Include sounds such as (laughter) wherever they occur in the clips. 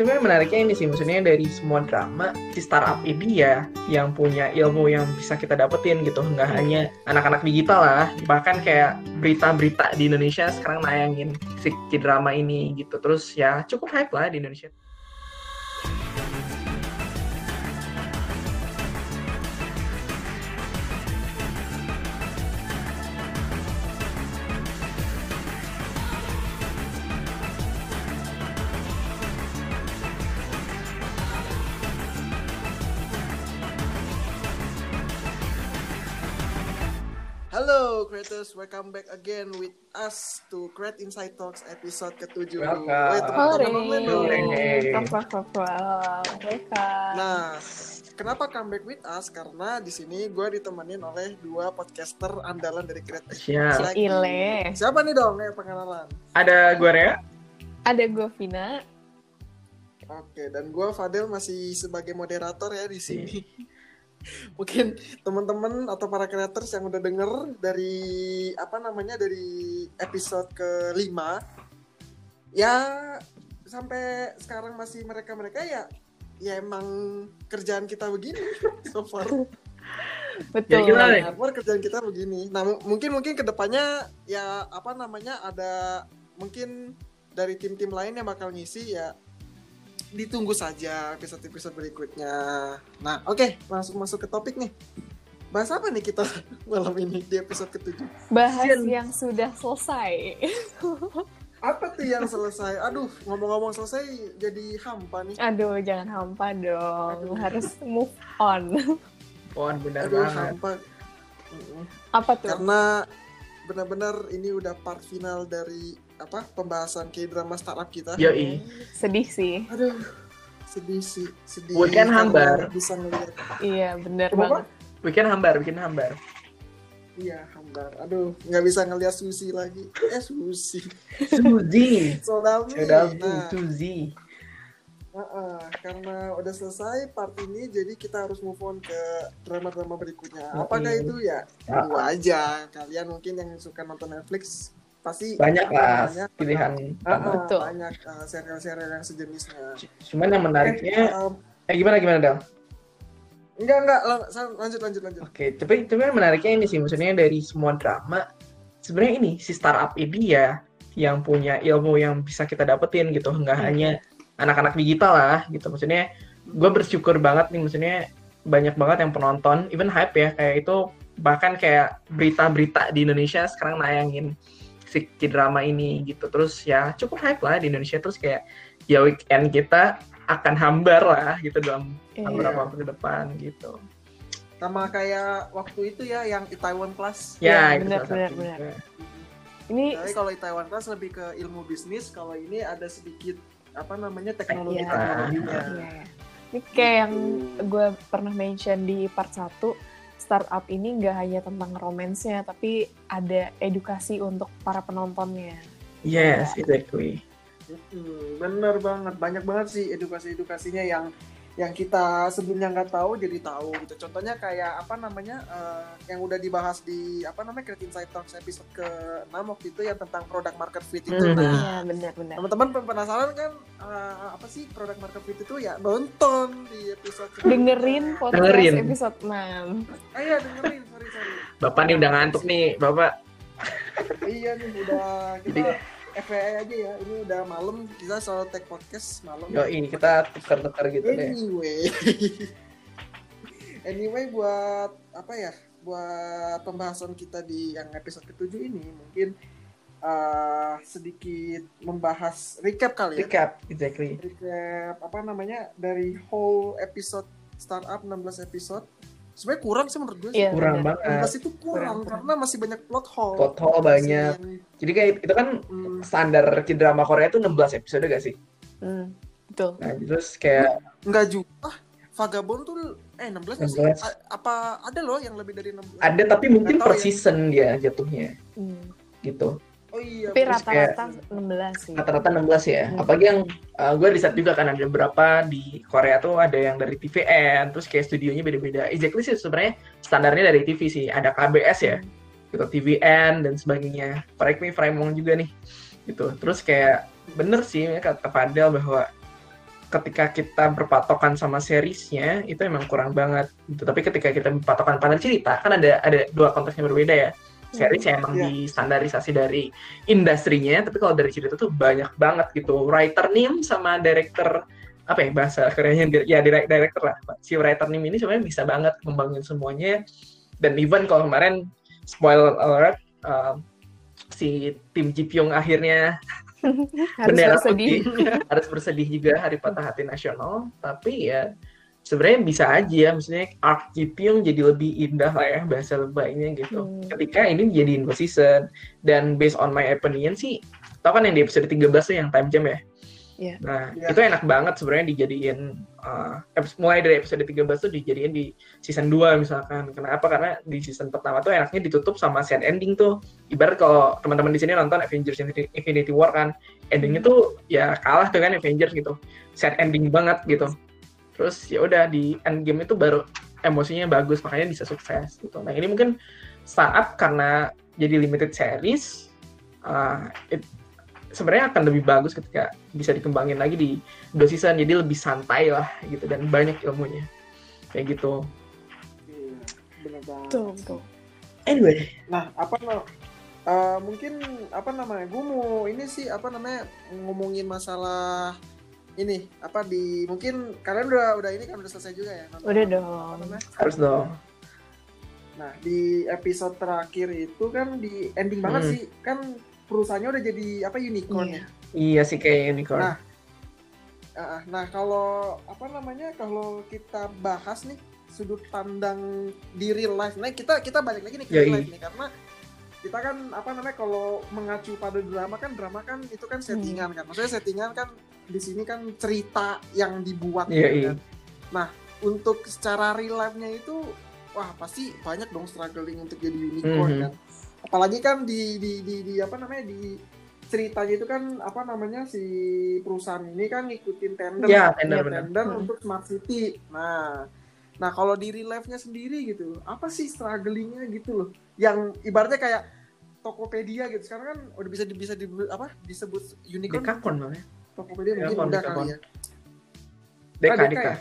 tapi menariknya ini sih maksudnya dari semua drama si startup ini ya yang punya ilmu yang bisa kita dapetin gitu. Nggak hanya anak-anak digital lah bahkan kayak berita-berita di Indonesia sekarang nayangin si drama ini gitu. Terus ya cukup hype lah di Indonesia Creators, welcome back again with us to Create Insight Talks episode ke-7. Welcome. Nah, kenapa comeback with us? Karena di sini gue ditemenin oleh dua podcaster andalan dari Create. Siap. Ile. Siapa nih dong yang pengenalan? ada gue Rea Ada gue Vina. Oke, dan gue Fadel masih sebagai moderator ya di sini. (laughs) Mungkin teman-teman atau para creators yang udah denger dari apa namanya dari episode kelima ya sampai sekarang masih mereka-mereka ya ya emang kerjaan kita begini (laughs) so far. Betul. Ya, nih? Hardware kerjaan kita begini. Nah, mu- mungkin mungkin ke depannya ya apa namanya ada mungkin dari tim-tim lain yang bakal ngisi ya ditunggu saja episode-episode berikutnya. Nah, oke, langsung masuk ke topik nih. Bahas apa nih kita (laughs) malam ini di episode ketujuh? Bahas yang sudah selesai. (laughs) Apa tuh yang selesai? Aduh, ngomong-ngomong selesai jadi hampa nih. Aduh, jangan hampa dong. Aduh. Harus move on. pohon benar Aduh, banget hampa. Apa tuh? Karena benar-benar ini udah part final dari apa pembahasan K-drama startup kita. yoi Sedih sih. Aduh, sedih sih, sedih. Weekend hambar. Bisa ngeliat. Iya, bener Kenapa? banget. bikin hambar bikin hambar Iya, hambar. Aduh, nggak bisa ngeliat Susi lagi. Eh, Susi. Suzy Soldami. Shout Nah, Suzy uh-uh, karena udah selesai part ini, jadi kita harus move on ke drama-drama berikutnya. Apakah itu ya? Tunggu aja. Kalian mungkin yang suka nonton Netflix pasti banyak lah pilihan uh-uh, Betul. banyak uh, serial-serial yang sejenisnya. cuman yang menariknya Eh, um, eh gimana gimana Dal? enggak enggak lanjut lanjut lanjut. Oke, tapi tapi yang menariknya ini sih, maksudnya dari semua drama, sebenarnya ini si startup ini ya yang punya ilmu yang bisa kita dapetin gitu, nggak Hmm. hanya anak-anak digital lah gitu. Maksudnya gue bersyukur banget nih, maksudnya banyak banget yang penonton, even hype ya kayak itu bahkan kayak berita-berita di Indonesia sekarang nayangin si drama ini gitu. Terus ya cukup hype lah di Indonesia terus kayak ya weekend kita akan hambar lah gitu dalam Iya. beberapa waktu ke depan gitu. Sama kayak waktu itu ya yang Itaewon Class. Ya, Iya, itu benar, benar. Ini Tapi kalau Taiwan Class lebih ke ilmu bisnis, kalau ini ada sedikit apa namanya teknologi Iya. teknologinya. Iya, iya. Ini kayak yang gue pernah mention di part 1, startup ini nggak hanya tentang romansnya, tapi ada edukasi untuk para penontonnya. Yes, exactly. Mm, bener banget, banyak banget sih edukasi-edukasinya yang yang kita sebelumnya nggak tahu jadi tahu gitu. Contohnya kayak apa namanya eh, yang udah dibahas di apa namanya Create Insight Talks episode ke 6 waktu itu yang tentang product market fit itu. Mhm. Nah, Iya, benar-benar. teman-teman penasaran kan eh, apa sih product market fit itu ya nonton di episode Dengerin podcast Dengerin. episode 6. Ah, iya dengerin, sorry sorry. Bapak nih udah ngantuk nih, Bapak. Iya nih udah kita Jadi- FYI aja ya, ini udah malam kita selalu take podcast malam. Yo, ini kita tukar-tukar gitu deh. Anyway, (laughs) anyway buat apa ya? Buat pembahasan kita di yang episode ketujuh ini mungkin uh, sedikit membahas recap kali ya. Recap, exactly. Recap apa namanya dari whole episode startup 16 episode. Sebenarnya kurang sih menurut gue. sih. Iya, Kurang banget. 16 itu kurang, Kurang, karena masih banyak plot hole. Plot hole banyak. Masih Jadi kayak itu kan yang, hmm, standar drama Korea itu 16 episode gak sih? Hmm, betul. Nah, terus kayak Enggak juga. Ah, Vagabond tuh eh 16 nggak sih? 16. A- apa ada loh yang lebih dari 16? ada tapi mungkin Nggak per ya. season dia jatuhnya Hmm. gitu. Oh iya. Tapi rata-rata 16 sih. Rata-rata 16 ya. Hmm. Apalagi yang gue riset juga kan ada beberapa di Korea tuh ada yang dari TVN, terus kayak studionya beda-beda. Exactly sih sebenarnya standarnya dari TV sih. Ada KBS ya. gitu TVN dan sebagainya correct me if I'm wrong juga nih gitu terus kayak bener sih kata Fadel bahwa ketika kita berpatokan sama seriesnya itu emang kurang banget gitu. Tapi ketika kita berpatokan pada cerita kan ada ada dua konteks yang berbeda ya. Series yang emang Iya. distandarisasi dari industrinya, tapi kalau dari cerita tuh banyak banget gitu. Writer name sama director apa ya bahasa kerennya ya direct- director lah. Si writer name ini sebenarnya bisa banget ngembangin semuanya. Dan even kalau kemarin spoiler alert uh, si tim Ji Pyong akhirnya (laughs) Harus bendera bersedih. putih (laughs) harus bersedih juga hari patah hati nasional tapi ya sebenarnya bisa aja ya maksudnya arc jadi lebih indah lah ya bahasa lebaynya gitu. Hmm. ketika ini dijadiin dua season. Dan based on my opinion sih tau kan yang di episode 13 tuh yang time jam ya? Iya. nah Iya. itu enak banget sebenarnya dijadiin uh, mulai dari episode 13 tuh dijadiin di season 2 misalkan. Kenapa? Karena di season pertama tuh enaknya ditutup sama sad ending tuh. Ibarat kalau teman-teman di sini nonton Avengers Infinity, Infinity War kan endingnya tuh ya kalah dengan Avengers gitu. Sad ending banget gitu terus ya udah di endgame itu baru emosinya bagus makanya bisa sukses gitu nah ini mungkin startup karena jadi limited series uh, it- sebenarnya akan lebih bagus ketika bisa dikembangin lagi di dua season jadi lebih santai lah gitu dan banyak ilmunya kayak gitu Iya, bener banget. Betul, betul. anyway Nah, apa no? eh, mungkin apa namanya? Gue mau ini sih apa namanya ngomongin masalah ini apa di mungkin kalian udah udah ini kan udah selesai juga ya? nonton- Udah dong. namanya? harus dong Nah, di episode terakhir itu kan di ending banget Hmm. sih. Kan perusahaannya udah jadi apa unicorn ya. Iya. iya sih kayak unicorn Nah, Ah, nah, kalau apa namanya? Kalau kita bahas nih sudut pandang di real life. Nah, kita kita balik lagi nih ke real life nih karena kita kan apa namanya kalau mengacu pada drama kan drama kan itu kan settingan kan. Maksudnya settingan kan di sini kan cerita yang dibuat Yoi. kan. Nah, untuk secara real life-nya itu wah pasti banyak dong struggling untuk jadi unicorn Mhm. kan. Apalagi kan di di di, di apa namanya di ceritanya itu kan apa namanya si perusahaan ini kan ngikutin tender Ya, kan, tender, benar. tender Hmm. untuk smart city. Nah, nah kalau di real life-nya sendiri gitu, apa sih strugglingnya gitu loh? Yang ibaratnya kayak Tokopedia gitu. Sekarang kan udah bisa bisa di, apa disebut unicorn. Dekakorn malah Tokopedia mungkin udah kali ya. Deka Ah, Deka ya?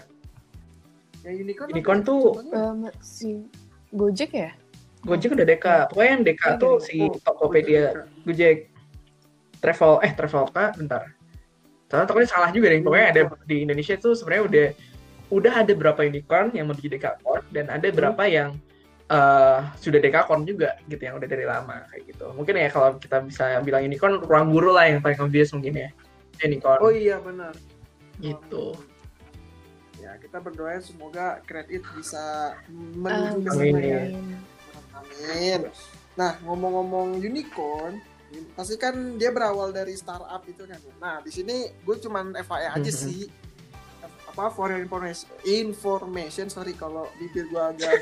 Yang unicorn, Unicorn apa? tuh-? Em, si Gojek ya? Gojek udah Deka pokoknya yang Deka Iya, tuh Deka. si Tokopedia Gojek travel eh Traveloka bentar soalnya takutnya salah juga deh pokoknya ada di Indonesia tuh sebenarnya udah udah ada berapa unicorn yang menuju Dekakorn dan ada berapa yang eh, sudah Dekakorn juga gitu yang udah dari lama kayak gitu mungkin ya kalau kita bisa bilang unicorn ruang guru lah yang paling obvious mungkin ya unicorn Oh iya benar. gitu Ya kita berdoa semoga Create It bisa menuju ke sana ya. ya. Amin. Nah ngomong-ngomong unicorn, pasti kan dia berawal dari startup itu kan. Nah di sini gue cuman FYI aja Mhm. sih. Apa for your information, information sorry kalau bibir gue agak. (laughs)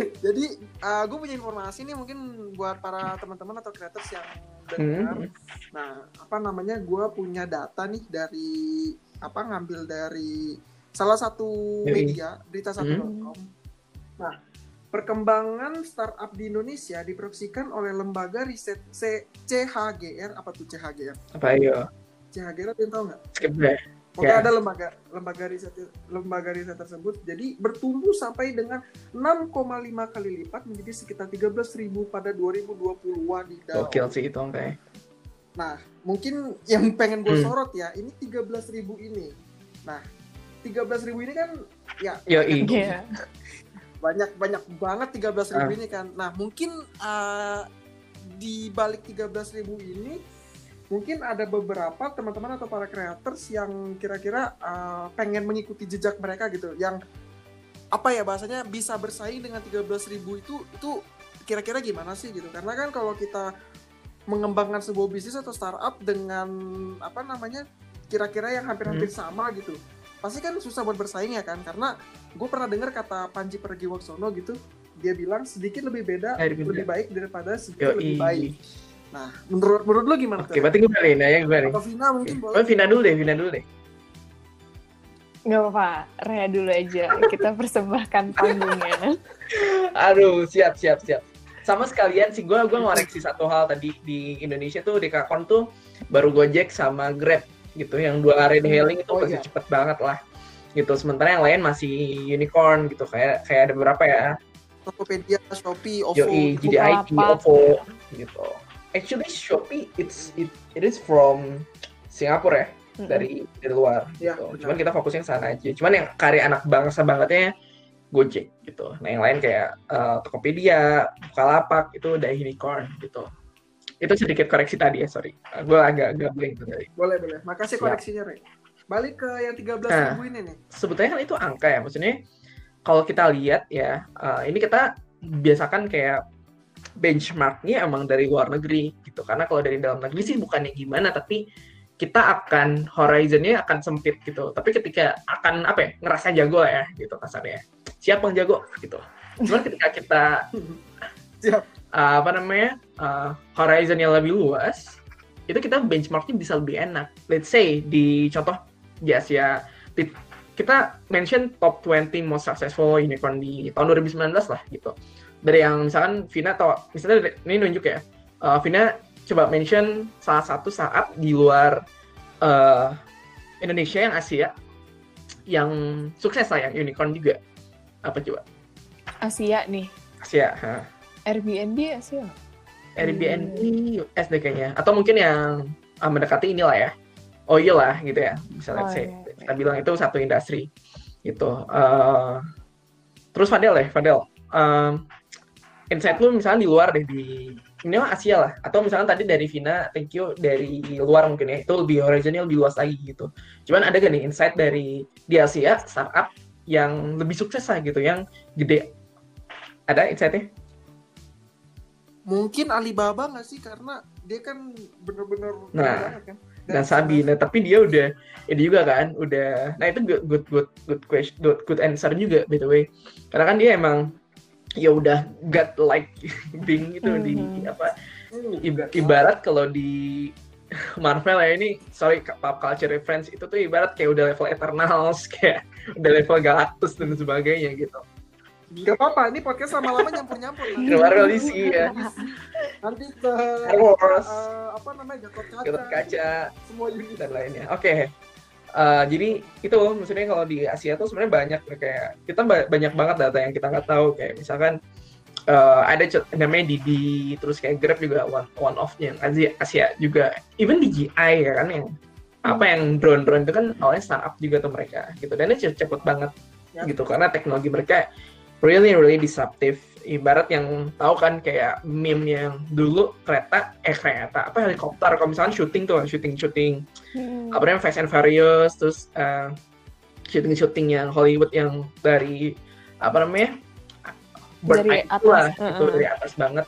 (laughs) Jadi gue punya informasi nih mungkin buat para teman-teman atau creators yang dengar. Hmm. Nah, apa namanya? Gue punya data nih dari apa ngambil dari salah satu media berita satu.com. Nah, perkembangan startup di Indonesia diproyeksikan oleh lembaga riset C- CHGR apa tuh CHGR? apa ayo CHGR ada yang tahu nggak? skip deh Pokoknya Ya. ada lembaga lembaga riset lembaga riset tersebut jadi bertumbuh sampai dengan 6,5 kali lipat menjadi sekitar 13.000 pada 2020 wadidaw. gokil sih itu angkanya Nah, mungkin yang pengen gue Hmm. sorot ya, ini 13.000 ini. Nah, 13.000 ini kan ya Yoi. Iya. (laughs) banyak banyak banget 13.000 Ah. ini kan. Nah, mungkin uh, di balik 13.000 ini mungkin ada beberapa teman-teman atau para creators yang kira-kira uh, pengen mengikuti jejak mereka gitu, yang apa ya bahasanya bisa bersaing dengan 13.000 itu itu kira-kira gimana sih gitu. Karena kan kalau kita mengembangkan sebuah bisnis atau startup dengan apa namanya kira-kira yang hampir-hampir sama gitu pasti kan susah buat bersaing ya kan karena gue pernah dengar kata Panji Pragiwaksono gitu dia bilang sedikit lebih beda Lebih beda. lebih baik daripada sedikit lebih Yoi. baik nah menurut menurut lo gimana Oke, berarti gue balik nanya gue atau Vina mungkin Oh, boleh Vina dulu deh, Vina dulu deh. Nggak apa-apa, Rea dulu aja. Kita (laughs) persembahkan panggungnya. Aduh, siap, siap, siap. Sama sekalian sih, gue gua ngoreksi satu hal tadi di Indonesia tuh Dekakon tuh baru Gojek sama Grab gitu yang dua ride hailing itu Oh, masih iya. cepet banget lah gitu sementara yang lain masih unicorn gitu kayak kayak ada beberapa ya Tokopedia, Shopee, OVO. Yoi, GDIT. OVO gitu actually Shopee it's it, it is from Singapura ya Mm-mm. dari dari luar Iya, gitu. benar. Cuman kita fokusnya ke sana aja. Cuman yang karya anak bangsa bangetnya Gojek gitu. Nah yang lain kayak eh, Tokopedia, Bukalapak itu udah unicorn gitu. Itu sedikit koreksi tadi ya, sorry. Gue agak agak blank tadi. Boleh, boleh. Makasih koreksinya, Rey. Balik ke yang 13 Nah. ribu ini nih. Sebetulnya kan itu angka ya, maksudnya kalau kita lihat ya, eh, ini kita biasakan kayak benchmarknya emang dari luar negeri gitu. Karena kalau dari dalam negeri sih bukannya gimana, tapi kita akan horizonnya akan sempit gitu. Tapi ketika akan apa ya ngerasa jago lah ya gitu kasarnya. Siapa yang jago gitu. Cuman ketika kita Siap. uh, apa namanya uh, horizonnya lebih luas, itu kita benchmarknya bisa lebih enak. Let's say di contoh di Asia, di- kita mention top 20 most successful unicorn di tahun 2019 lah gitu. Dari yang misalkan Vina atau misalnya dari- ini nunjuk ya, uh, Vina coba mention salah satu saat di luar uh, Indonesia yang Asia yang sukses lah yang unicorn juga. Apa coba? Asia nih. Asia, ha. Airbnb Asia. Airbnb US deh kayaknya atau mungkin yang ah, mendekati inilah ya oil lah gitu ya misalnya Oh, say, iya. Kita bilang itu satu industri gitu. Eh, terus Fadel ya Fadel. Em, insight lu misalnya di luar deh di ini mah Asia lah. Atau misalnya tadi dari Vina thank you dari luar mungkin ya. Itu lebih horizonnya lebih luas lagi gitu. Cuman ada gak nih insight dari di Asia startup yang lebih sukses lah gitu yang gede? Ada insightnya? Mungkin Alibaba nggak sih? Karena dia kan bener-bener Nah, kan. Dan Sabi. Nah, tapi dia udah ini juga kan, udah. Nah, itu good good good good question, good, good answer juga by the way. Karena kan dia emang ya udah god like (laughs) being gitu di Mhm. apa Hmm, ib- ibarat kalau di Marvel ya ini sorry pop culture reference itu tuh ibarat kayak udah level Eternals (laughs) kayak udah level Galactus dan sebagainya gitu. Gak apa-apa, ini podcast lama-lama nyampur-nyampur. (laughs) lah. Ke Marvel DC ya, Nanti ke Wars, eh, apa namanya Gatot Kaca, Gatot Kaca, semua unit. dan lainnya. Oke. Eh, jadi itu maksudnya kalau di Asia tuh sebenarnya banyak kayak kita ba- banyak banget data yang kita nggak tahu kayak misalkan eh, ada namanya Didi terus kayak Grab juga one one yang Asia, Asia juga even di GI ya kan yang apa yang drone drone itu kan awalnya startup juga tuh mereka gitu dan itu cepet banget Ya. gitu karena teknologi mereka really really disruptive. Ibarat yang tahu kan kayak meme yang dulu kereta eh kereta apa helikopter. Kalau misalkan syuting tuh syuting syuting Hmm. apa namanya Fast and Furious terus uh, syuting syuting yang Hollywood yang dari apa namanya bird Dari atas, lah uh-uh. itu dari atas banget.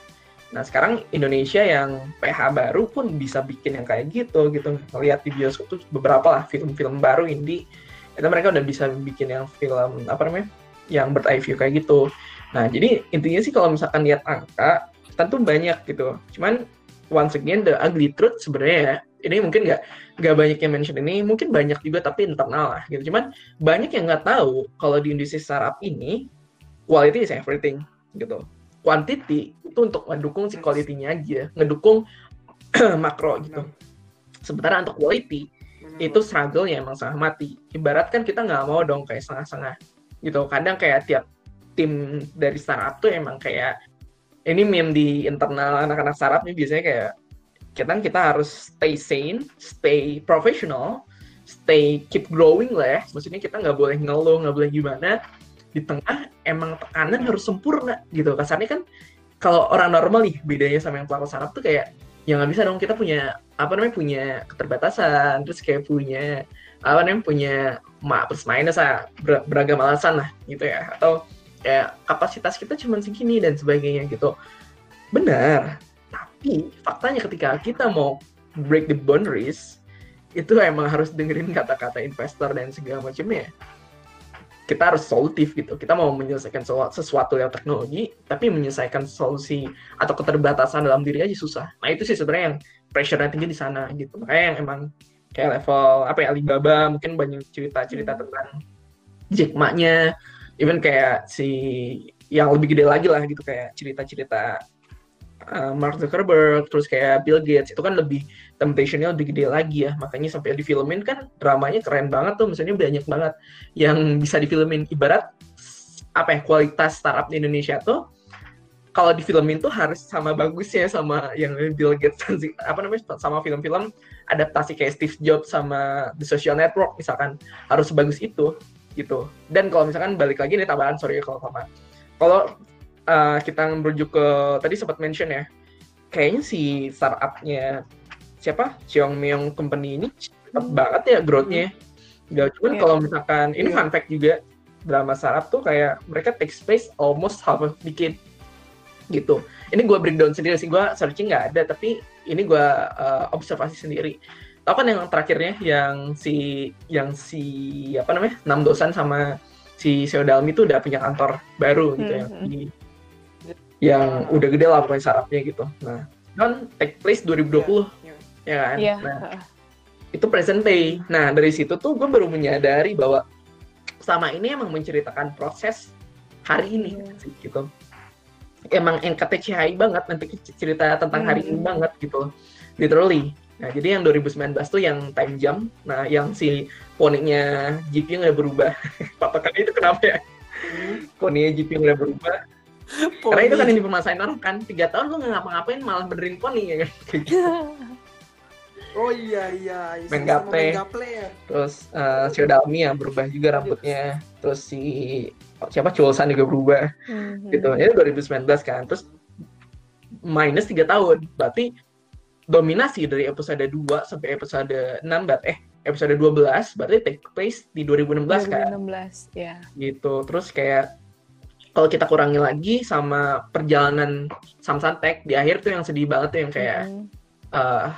Nah sekarang Indonesia yang PH baru pun bisa bikin yang kayak gitu gitu. Ngeliat di bioskop tuh beberapa lah film-film baru indie. Itu mereka udah bisa bikin yang film apa namanya yang bird eye view kayak gitu. Nah jadi intinya sih kalau misalkan lihat angka tentu banyak gitu. Cuman once again the ugly truth sebenarnya ya ini mungkin nggak nggak banyak yang mention ini mungkin banyak juga tapi internal lah gitu. Cuman banyak yang nggak tahu kalau di industri startup ini quality is everything gitu. Quantity itu untuk mendukung si quality-nya aja ngedukung (clears throat) makro gitu. Sementara untuk quality Benar. itu struggle-nya emang setengah mati. Ibarat kan kita nggak mau dong kayak setengah-setengah gitu kadang kayak tiap tim dari startup tuh emang kayak ini meme di internal anak-anak startup nih biasanya kayak kita kita harus stay sane, stay professional, stay keep growing lah ya. Maksudnya kita nggak boleh ngeluh, nggak boleh gimana. Di tengah emang tekanan harus sempurna gitu. Kasarnya kan kalau orang normal nih bedanya sama yang pelaku startup tuh kayak ya nggak bisa dong kita punya apa namanya punya keterbatasan terus kayak punya apa namanya punya ma plus minus lah ber- beragam alasan lah gitu ya. Atau kayak kapasitas kita cuma segini dan sebagainya gitu. Benar tapi faktanya ketika kita mau break the boundaries itu emang harus dengerin kata-kata investor dan segala macamnya kita harus solutif gitu. Kita mau menyelesaikan sesuatu yang teknologi tapi menyelesaikan solusi atau keterbatasan dalam diri aja susah. Nah itu sih sebenarnya yang pressure tinggi di sana gitu. Makanya yang emang kayak level apa ya Alibaba mungkin banyak cerita-cerita tentang Jack Ma-nya even kayak si yang lebih gede lagi lah gitu kayak cerita-cerita uh, Mark Zuckerberg, terus kayak Bill Gates itu kan lebih temptationnya lebih gede lagi ya, makanya sampai difilmin kan dramanya keren banget tuh, misalnya banyak banget yang bisa difilmin. Ibarat apa ya kualitas startup di Indonesia tuh kalau difilmin tuh harus sama bagusnya sama yang Bill Gates apa namanya sama film-film adaptasi kayak Steve Jobs sama The Social Network misalkan harus sebagus itu gitu. Dan kalau misalkan balik lagi nih tambahan sorry ya kalau sama. Kalau uh, kita merujuk ke tadi sempat mention ya, kayaknya si startupnya siapa Xiaomi Company ini cepat hmm. banget ya growth-nya. Gak cuman yeah. kalau misalkan ini yeah. fun fact juga drama startup tuh kayak mereka take space almost half a decade gitu. Ini gue breakdown sendiri sih, gue searching nggak ada, tapi ini gue uh, observasi sendiri. Tau kan yang terakhirnya yang si yang si apa namanya enam dosan sama si Seo Dalmi tuh udah punya kantor baru gitu ya. hmm. ya yang udah gede lah pokoknya sarapnya gitu. Nah kan take place 2020 yeah. yeah. ya kan. Yeah. Nah itu present day. Nah dari situ tuh gue baru menyadari bahwa sama ini emang menceritakan proses hari ini yeah. gitu emang NKTCHI banget nanti cerita tentang hari ini hmm. banget gitu literally nah jadi yang 2019 tuh yang time jump nah yang si poninya GP nggak berubah (laughs) patokan itu kenapa ya hmm. poninya GP nggak berubah Pony. (laughs) karena itu kan yang dipermasalahin orang kan tiga tahun lu nggak ngapa-ngapain malah benerin poni ya kan (laughs) Oh iya iya, main gaple. Ya. Terus uh, si Xiaomi yang berubah juga rambutnya. Terus si siapa? Chulsan juga berubah. Mm-hmm. gitu. Ya 2019 kan. Terus minus tiga tahun. Berarti dominasi dari episode 2 sampai episode 6 berarti eh episode 12 berarti take place di 2016, 2016 kan? 2016 ya. Gitu. Terus kayak kalau kita kurangi lagi sama perjalanan Samsantek di akhir tuh yang sedih banget tuh yang kayak mm-hmm. uh,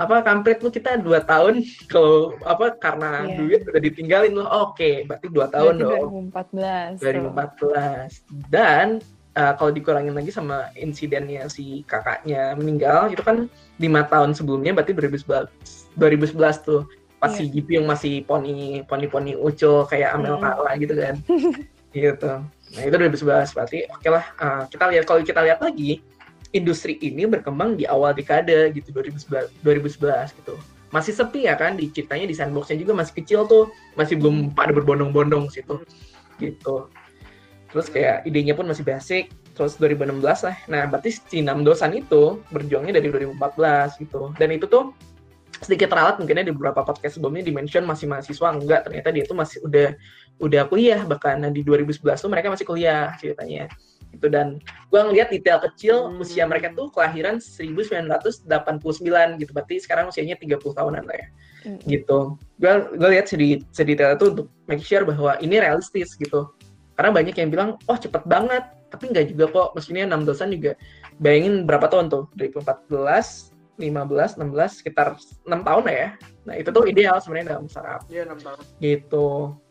apa kampret lu kita dua tahun kalau apa karena yeah. duit udah ditinggalin lo oke okay, berarti dua tahun berarti dong 2014 2014 dan uh, kalau dikurangin lagi sama insidennya si kakaknya meninggal itu kan lima tahun sebelumnya berarti 2011 2011 tuh. Pas yeah. si GP yang masih poni poni poni ucul kayak Amel mm. Kala gitu kan. (laughs) Gitu. Nah itu 2011 berarti oke okay lah. Uh, kita lihat kalau kita lihat lagi industri ini berkembang di awal dekade gitu 2011 2011 gitu. Masih sepi ya kan di ceritanya di sandboxnya juga masih kecil tuh. Masih belum pada berbondong-bondong situ gitu. Terus kayak idenya pun masih basic terus 2016 lah. Nah berarti si enam dosan itu berjuangnya dari 2014 gitu. Dan itu tuh sedikit ralat mungkinnya di beberapa podcast sebelumnya dimention masih mahasiswa enggak. Ternyata dia tuh masih udah udah kuliah bahkan nah, di 2011 tuh mereka masih kuliah ceritanya gitu. Dan gue ngeliat detail kecil hmm. usia mereka tuh kelahiran 1989 gitu. Berarti sekarang usianya 30 tahunan lah ya. Hmm. gitu. Gue gue lihat sedikit sedetail itu untuk make sure bahwa ini realistis gitu. Karena banyak yang bilang oh cepet banget. Tapi nggak juga kok. Maksudnya enam dosan juga. Bayangin berapa tahun tuh? Dari 14 15 16 sekitar 6 tahun lah ya. Nah itu tuh ideal sebenarnya dalam startup. Iya 6 tahun. Gitu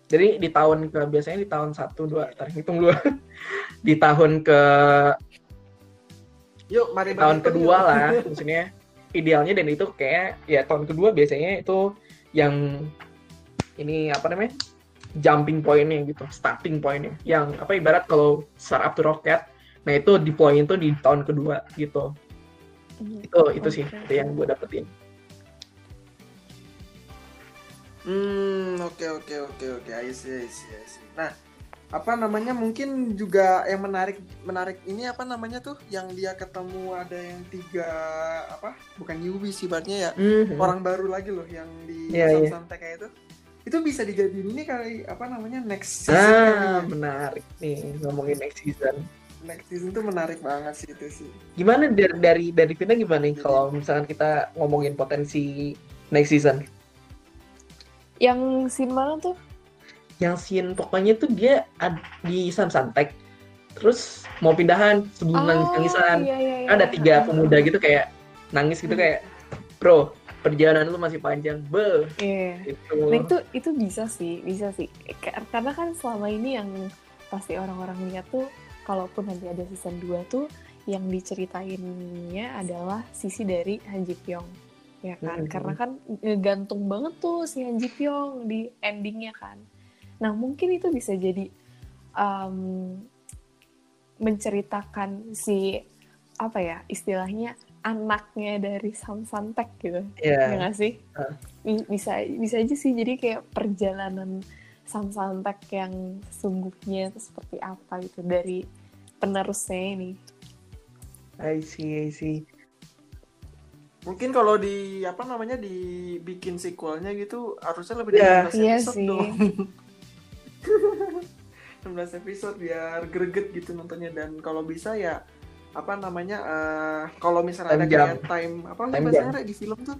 jadi di tahun ke biasanya di tahun satu dua tarik hitung dulu. (laughs) Di tahun ke yuk mari tahun kedua yuk. lah (laughs) maksudnya. Idealnya dan itu kayak ya tahun kedua biasanya itu yang ini apa namanya jumping pointnya gitu starting pointnya. Yang apa ibarat kalau startup to rocket nah itu deploy itu di tahun kedua gitu. Hmm, itu itu sih itu yang gue dapetin Hmm, oke okay, oke okay, oke okay, oke. I see, I see, I see. Nah, apa namanya? Mungkin juga yang menarik menarik ini apa namanya tuh? Yang dia ketemu ada yang tiga apa? Bukan newbie sih ibaratnya ya. Mm-hmm. orang baru lagi loh yang di yeah, yeah. kayak itu. Itu bisa dijadiin ini kali apa namanya next season ah menarik nih ngomongin next season. Next season tuh menarik banget sih itu sih. Gimana dari dari dari Vina gimana nih kalau misalkan kita ngomongin potensi next season yang scene mana tuh? Yang scene pokoknya tuh dia di Santek. Terus mau pindahan sebelum oh, nangis nangisan. Iya, iya, iya, ada tiga pemuda gitu kayak nangis gitu kayak, bro perjalanan lu masih panjang, be. Iya. Gitu. Nah itu itu bisa sih, bisa sih. Karena kan selama ini yang pasti orang-orang lihat tuh, kalaupun nanti ada season 2 tuh, yang diceritainnya adalah sisi dari Han Ji Pyong ya kan hmm. karena kan gantung banget tuh si Han Ji Pyong di endingnya kan nah mungkin itu bisa jadi um, menceritakan si apa ya istilahnya anaknya dari Sam Santek gitu Iya. ya nggak sih. Bi- bisa bisa aja sih jadi kayak perjalanan Sam Santek yang sesungguhnya itu seperti apa gitu dari penerusnya ini I see, I see. Mungkin kalau di apa namanya dibikin sequelnya gitu harusnya lebih dari Iya. 16 Iya episode sih. dong. (laughs) 16 episode biar greget gitu nontonnya dan kalau bisa ya apa namanya eh kalau misalnya Time ada jam. kayak time apa sih Time bahasanya di film tuh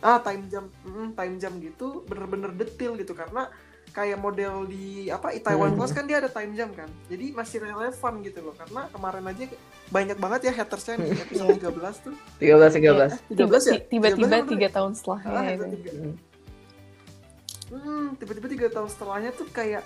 ah time jam mm, time jam gitu bener-bener detail gitu karena kayak model di apa Itaewon Hmm. Class kan dia ada time jam kan jadi masih relevan gitu loh karena kemarin aja banyak banget ya hatersnya di (laughs) episode 13 tuh 13 13. Tiba- 13 ya? tiba-tiba 13 apa tiga tahun setelahnya tiga. Hmm. Hmm, tiba-tiba tiga tahun setelahnya tuh kayak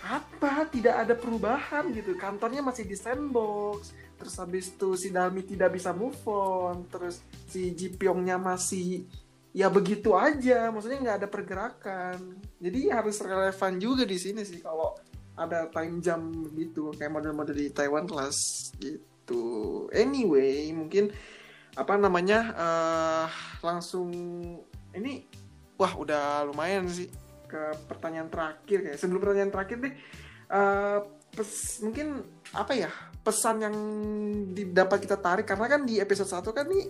apa? Tidak ada perubahan gitu. Kantornya masih di sandbox. Terus habis itu si Dalmi tidak bisa move on. Terus si Ji Pyongnya masih ya begitu aja. Maksudnya nggak ada pergerakan. Jadi harus relevan juga di sini sih kalau ada time jam gitu kayak model-model di Taiwan Class gitu. Anyway, mungkin apa namanya eh langsung ini wah udah lumayan sih ke pertanyaan terakhir kayak sebelum pertanyaan terakhir deh eh, pes, mungkin apa ya pesan yang didapat kita tarik karena kan di episode 1 kan nih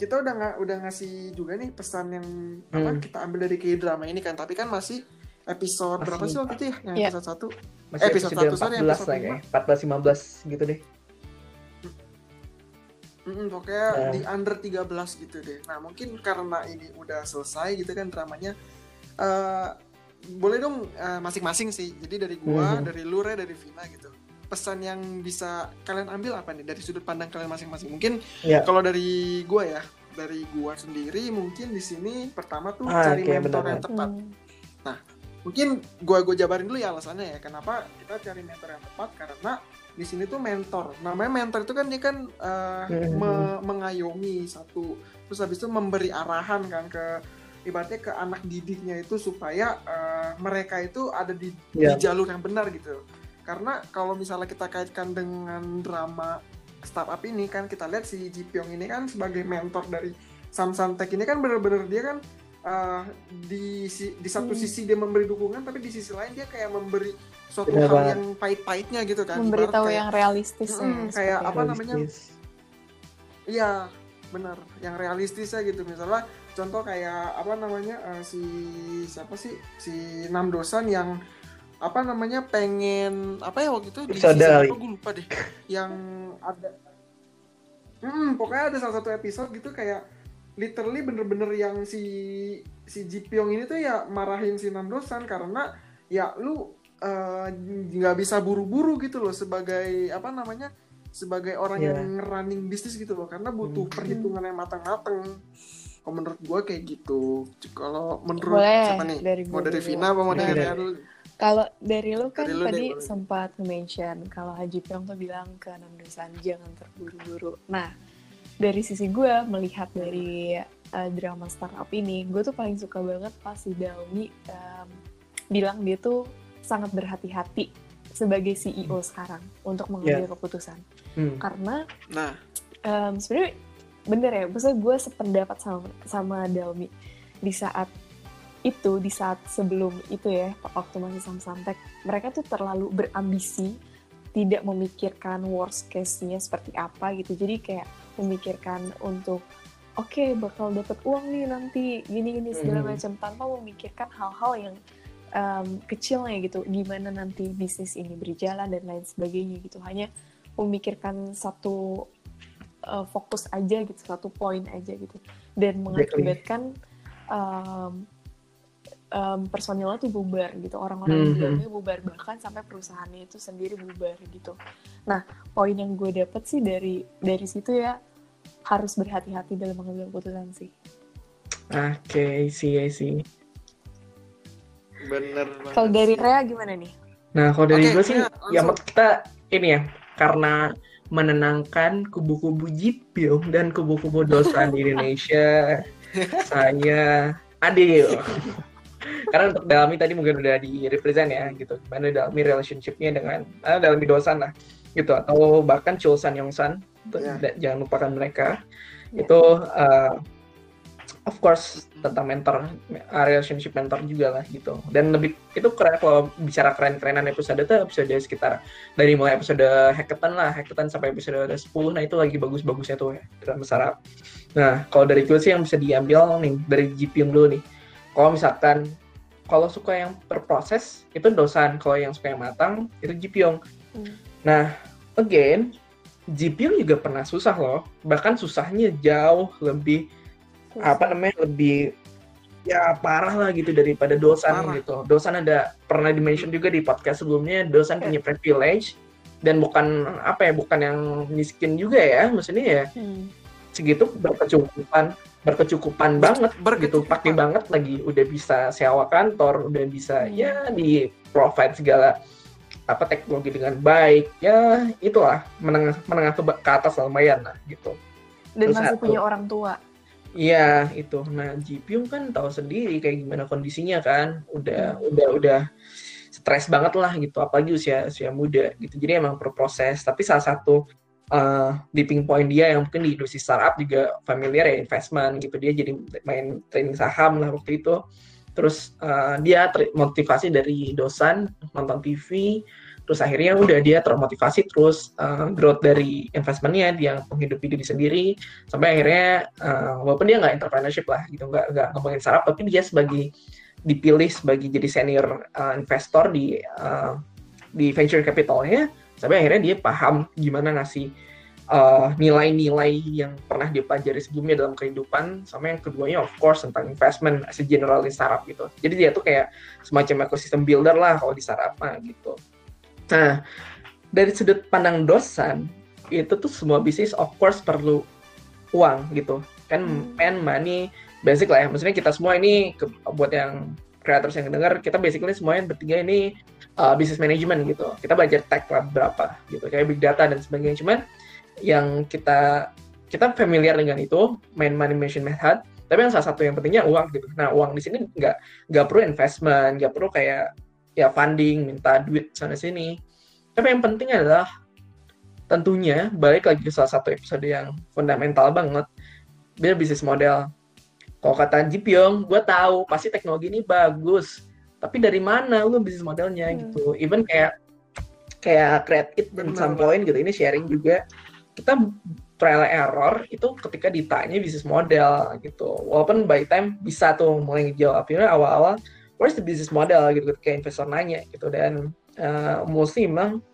kita udah nggak udah ngasih juga nih pesan yang apa Hmm. kita ambil dari K-drama ini kan tapi kan masih episode Masih berapa sih waktu itu ya yang Iya. episode 1 Masih Episode episode, satu, sorry, 14 episode lah lima. kayak. 14 15 gitu deh. Mm, pokoknya Ya. di under 13 gitu deh. Nah mungkin karena ini udah selesai gitu kan dramanya, eh boleh dong eh, masing-masing sih. Jadi dari gua, Mhm. dari lu, Re, dari Vina gitu. Pesan yang bisa kalian ambil apa nih dari sudut pandang kalian masing-masing? Mungkin Ya. kalau dari gua ya, dari gua sendiri mungkin di sini pertama tuh Ah, cari oke, mentor yang tepat Hmm. mungkin gua gua jabarin dulu ya alasannya ya kenapa kita cari mentor yang tepat karena di sini tuh mentor namanya mentor itu kan dia kan uh, Mhm. me- mengayomi satu terus habis itu memberi arahan kan ke ibaratnya ke anak didiknya itu supaya uh, mereka itu ada di, di Ya. jalur yang benar gitu karena kalau misalnya kita kaitkan dengan drama startup ini kan kita lihat si Ji Pyong ini kan sebagai mentor dari Sam Santek ini kan bener-bener dia kan uh, di si- di satu Hmm. sisi dia memberi dukungan tapi di sisi lain dia kayak memberi suatu Bener hal banget. yang pahit-pahitnya gitu kan memberitahu kayak- yang realistis Mm, ya, kayak apa namanya? Iya, benar. Yang realistis ya gitu. Misalnya contoh kayak apa namanya eh, si siapa sih si Nam Dosan yang apa namanya pengen apa ya waktu itu di Episode season kali. apa gue lupa deh. Yang ada Hmm, pokoknya ada salah satu episode gitu kayak literally bener-bener yang si si Ji Pyong ini tuh ya marahin si Nam Dosan karena ya lu eh, nggak bisa buru-buru gitu loh sebagai apa namanya sebagai orang Iya. yang running bisnis gitu loh karena butuh Hmm. perhitungan yang matang-matang. Kalau menurut gua kayak gitu. Kalau menurut Boleh, siapa nih? dari mau dari. Vina apa mau dari Dari-? Kalau dari lu kan Dari lu tadi boleh. sempat mention kalau Haji Pyong tuh bilang ke Nandosan jangan terburu-buru. Nah, dari sisi gue melihat dari uh, drama startup ini, gue tuh paling suka banget pas si um, bilang dia tuh sangat berhati-hati sebagai CEO sekarang untuk mengambil keputusan. Hmm. Karena Nah, um, sebenarnya bener ya, maksudnya gue sependapat sama sama Dalmi di saat itu, di saat sebelum itu ya, waktu masih Sam Santek, mereka tuh terlalu berambisi, tidak memikirkan worst case-nya seperti apa gitu. Jadi kayak memikirkan untuk oke bakal dapat uang nih nanti gini-gini segala Mhm. macam tanpa memikirkan hal-hal yang um, kecilnya gitu. Gimana nanti bisnis ini berjalan dan lain sebagainya gitu. Hanya memikirkan satu uh, fokus aja gitu, satu poin aja gitu, dan mengakibatkan um, um, personilnya tuh bubar gitu, orang-orang di Mhm. dalamnya bubar bahkan sampai perusahaannya itu sendiri bubar gitu. Nah, poin yang gue dapet sih dari dari situ ya harus berhati-hati dalam mengambil keputusan sih. Oke, sih, sih. bener Kalau dari. Rea gimana nih? Nah, kalau dari Oke, gue sih, ya, ya kita ini ya, karena menenangkan kubu-kubu Jipyong dan kubu-kubu Dosan di Indonesia, (laughs) saya adil. Karena untuk Dalmi tadi mungkin udah di represent ya, gitu. Gimana Dalmi relationship-nya dengan, ah, Dalmi Dosan lah, gitu. Atau bahkan Chulsan Yongsan, yeah. jangan lupakan mereka Yeah. itu uh, of course tentang mentor uh, relationship mentor juga lah gitu dan lebih itu keren kalau bicara keren-kerenan episode itu episode sekitar dari mulai episode hackathon lah hackathon sampai episode 10 nah itu lagi bagus-bagusnya tuh ya dalam besar nah kalau dari gue sih yang bisa diambil nih dari GPM dulu nih kalau misalkan kalau suka yang berproses itu dosan kalau yang suka yang matang itu Jipyong Hmm. nah again Jipyong juga pernah susah loh. Bahkan susahnya jauh lebih apa namanya lebih ya parah lah gitu daripada dosan Parah. gitu. Dosan ada pernah dimention juga di podcast sebelumnya dosan punya privilege dan bukan apa ya bukan yang miskin juga ya maksudnya ya. Hmm. segitu berkecukupan berkecukupan banget gitu Berkecukupan. pakai banget lagi udah bisa sewa kantor udah bisa Hmm. ya di provide segala apa teknologi dengan baik ya itulah menengah menengah ke, ke atas lumayan lah gitu Dan Terus masih satu. punya orang tua. Iya itu. Nah Jipyong kan tahu sendiri kayak gimana kondisinya kan. Udah Hmm. udah udah stres banget lah gitu. Apalagi usia usia muda gitu. Jadi emang berproses. Tapi salah satu uh, dipping point dia yang mungkin di industri startup juga familiar ya investment gitu. Dia jadi main trading saham lah waktu itu. Terus uh, dia termotivasi dari dosan nonton TV. Terus akhirnya udah dia termotivasi terus uh, growth dari investmentnya dia menghidupi diri sendiri sampai akhirnya uh, walaupun dia nggak entrepreneurship lah gitu nggak nggak ngomongin startup tapi dia sebagai dipilih sebagai jadi senior uh, investor di uh, di venture capitalnya sampai akhirnya dia paham gimana ngasih uh, nilai-nilai yang pernah dia pelajari sebelumnya dalam kehidupan. Sama yang keduanya of course tentang investment as a general di startup gitu. Jadi dia tuh kayak semacam ekosistem builder lah kalau di startup mah gitu. Nah dari sudut pandang dosan itu tuh semua bisnis of course perlu uang gitu. Kan Hmm. man money basic lah ya. Maksudnya kita semua ini ke, buat yang creators yang dengar kita basically semuanya bertiga ini uh, business management gitu. Kita belajar tech lah berapa gitu kayak big data dan sebagainya. Cuman yang kita kita familiar dengan itu main money machine method tapi yang salah satu yang pentingnya uang gitu. Nah uang di sini nggak nggak perlu investment nggak perlu kayak ya funding minta duit sana sini. Tapi yang penting adalah tentunya balik lagi ke salah satu episode yang fundamental banget dia bisnis model. Kalau kata Jipyong gue tahu pasti teknologi ini bagus tapi dari mana lu bisnis modelnya Hmm. gitu even kayak kayak create it in Benar. some point gitu ini sharing juga kita trial error itu ketika ditanya bisnis model gitu walaupun by time bisa tuh mulai ngejawab akhirnya awal-awal where's the business model gitu ketika investor nanya gitu dan uh, mostly memang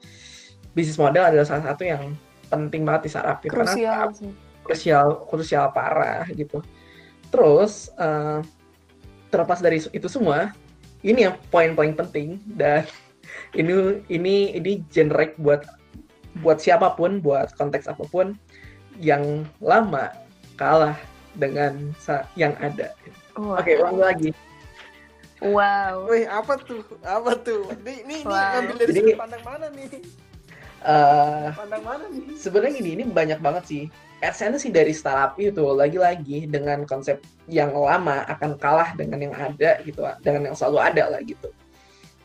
bisnis model adalah salah satu yang penting banget di startup. Karena Krusial sih. krusial krusial parah gitu terus uh, terlepas dari itu semua ini yang poin paling penting dan (laughs) ini ini ini generate buat buat siapa pun buat konteks apa pun yang lama kalah dengan sa- yang ada Wah. oke ulang lagi Wow. Wih, apa tuh? Apa tuh? Ini ini, ini Wow. ngambil dari Jadi- sudut pandang mana nih? Eh, Pandang mana nih? sebenarnya gini ini banyak banget sih essence sih dari startup itu lagi-lagi dengan konsep yang lama akan kalah dengan yang ada gitu dengan yang selalu ada lah gitu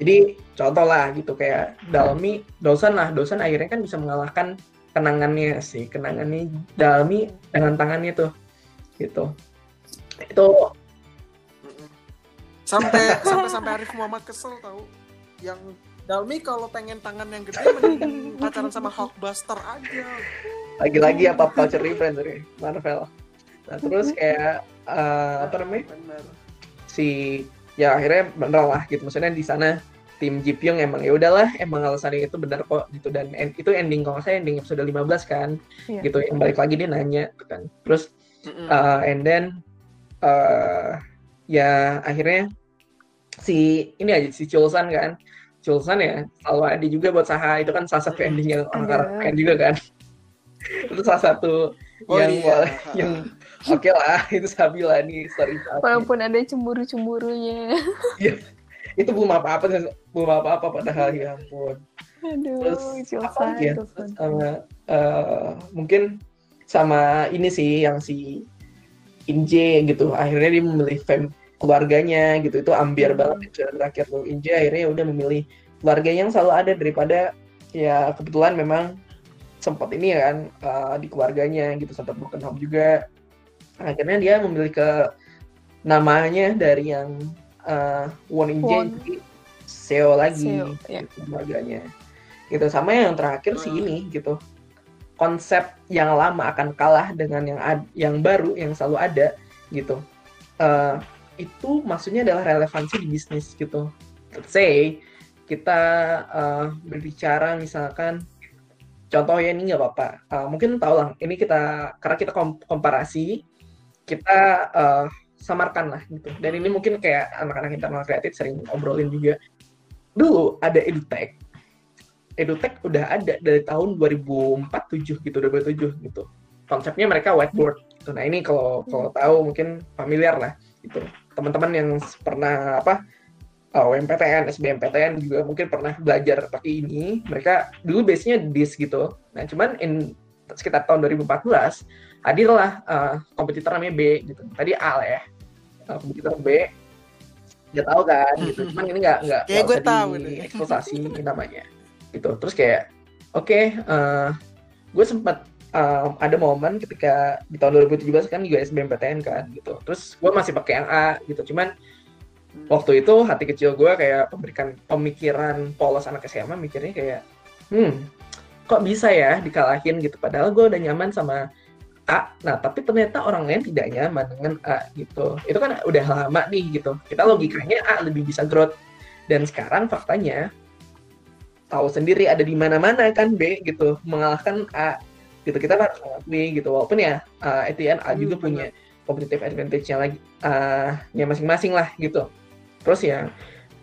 jadi contoh lah gitu kayak Dalmi dosan lah dosan akhirnya kan bisa mengalahkan kenangannya sih kenangannya Dalmi dengan tangannya tuh gitu itu. Sampai sampai sampai Arif Muhammad kesel tahu. Yang Dalmi kalau pengen tangan yang gede mending pacaran sama Hulkbuster aja. Lagi-lagi apa culture reference dari Marvel. Nah terus kayak eh, apa namanya? Si ya akhirnya bener lah gitu. Maksudnya di sana tim Jipyong emang ya udahlah emang alasannya itu benar kok gitu. Dan en- itu ending kalau salah ending episode 15 kan Iya. gitu. Yang balik lagi dia nanya gitu kan. Terus Mm-mm. uh, and then uh, ya akhirnya si ini aja si Chulsan kan. Chulsan ya selalu ada juga buat Saha. Itu kan salah satu ending yang orang keren juga kan itu salah satu Oh yang iya. (laughs) yang oke lah itu Sabila nih story Sabi. Walaupun ada cemburu-cemburunya. itu belum apa-apa belum apa-apa padahal ya ampun Aduh, Terus, apa lagi ya? itu kan. sama eh, mungkin sama ini sih yang si Inje gitu akhirnya dia memilih fam keluarganya gitu itu ambiar Hmm. banget episode terakhir tuh Inje akhirnya udah memilih keluarganya yang selalu ada daripada ya kebetulan memang sempat ini kan uh, di keluarganya gitu sempat broken home juga. Akhirnya dia memilih ke namanya dari yang uh, Won In Jae jadi SEO lagi SEO, ya. gitu, keluarganya. Gitu sama yang terakhir sih ini gitu. Konsep yang lama akan kalah dengan yang ad, yang baru yang selalu ada gitu. Uh, itu maksudnya adalah relevansi di bisnis gitu. Let's say kita uh, berbicara misalkan contoh ya ini nggak apa-apa. Uh, mungkin tahu lah ini kita karena kita komparasi kita uh, samarkan lah gitu. Dan ini mungkin kayak anak-anak internal kreatif sering obrolin juga. Dulu ada edutech. Edutech udah ada dari tahun 2004 7 gitu 2007 gitu. Konsepnya mereka whiteboard gitu. nah ini kalau kalau tahu mungkin familiar lah gitu. Teman-teman yang pernah apa UMPTN, SBMPTN juga mungkin pernah belajar pakai ini. Mereka dulu base-nya DIS gitu. Nah, cuman in sekitar tahun 2014 hadirlah uh, kompetitor namanya B gitu. Tadi A lah ya. Uh, kompetitor B nggak tahu kan gitu. Cuman ini nggak nggak kayak gue tahu eksploitasi namanya. Gitu. Terus kayak oke okay, uh, gue sempat uh, ada momen ketika di tahun 2017 kan juga SBMPTN kan gitu. Terus gue masih pakai yang A gitu. Cuman waktu itu hati kecil gue kayak memberikan pemikiran polos anak SMA mikirnya kayak hmm kok bisa ya dikalahin gitu? Padahal gue udah nyaman sama A. Nah tapi ternyata orang lain tidak nyaman dengan A gitu. Itu kan udah lama nih gitu. Kita logikanya A lebih bisa growth. Dan sekarang faktanya tahu sendiri ada di mana-mana kan B gitu. Mengalahkan A. Gitu kita harus mengakui gitu. Walaupun ya uh, at A juga hmm, punya competitive advantage-nya lagi uh, ya masing-masing lah gitu terus ya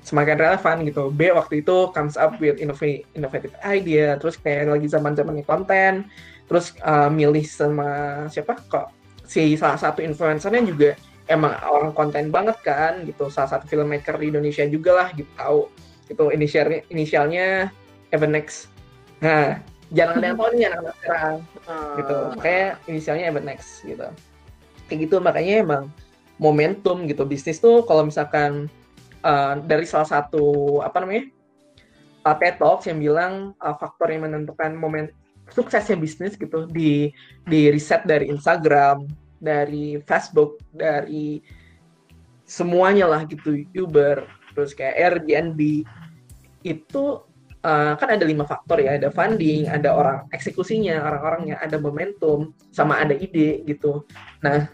semakin relevan gitu. B waktu itu comes up with innovative, idea, terus kayak lagi zaman zamannya konten, terus uh, milih sama siapa kok si salah satu influencernya juga emang orang konten banget kan gitu, salah satu filmmaker di Indonesia juga lah gitu tahu itu inisialnya inisialnya Evanex. Nah, jangan ada yang tahu nih anak-anak sekarang gitu. Kayak inisialnya Evanex gitu. Kayak gitu makanya emang momentum gitu bisnis tuh kalau misalkan uh, dari salah satu apa namanya uh, TED Talks yang bilang uh, faktor yang menentukan momen suksesnya bisnis gitu di di riset dari Instagram, dari Facebook, dari semuanya lah gitu Uber, terus kayak Airbnb itu uh, kan ada lima faktor ya, ada funding, ada orang eksekusinya, orang-orangnya, ada momentum, sama ada ide gitu. Nah,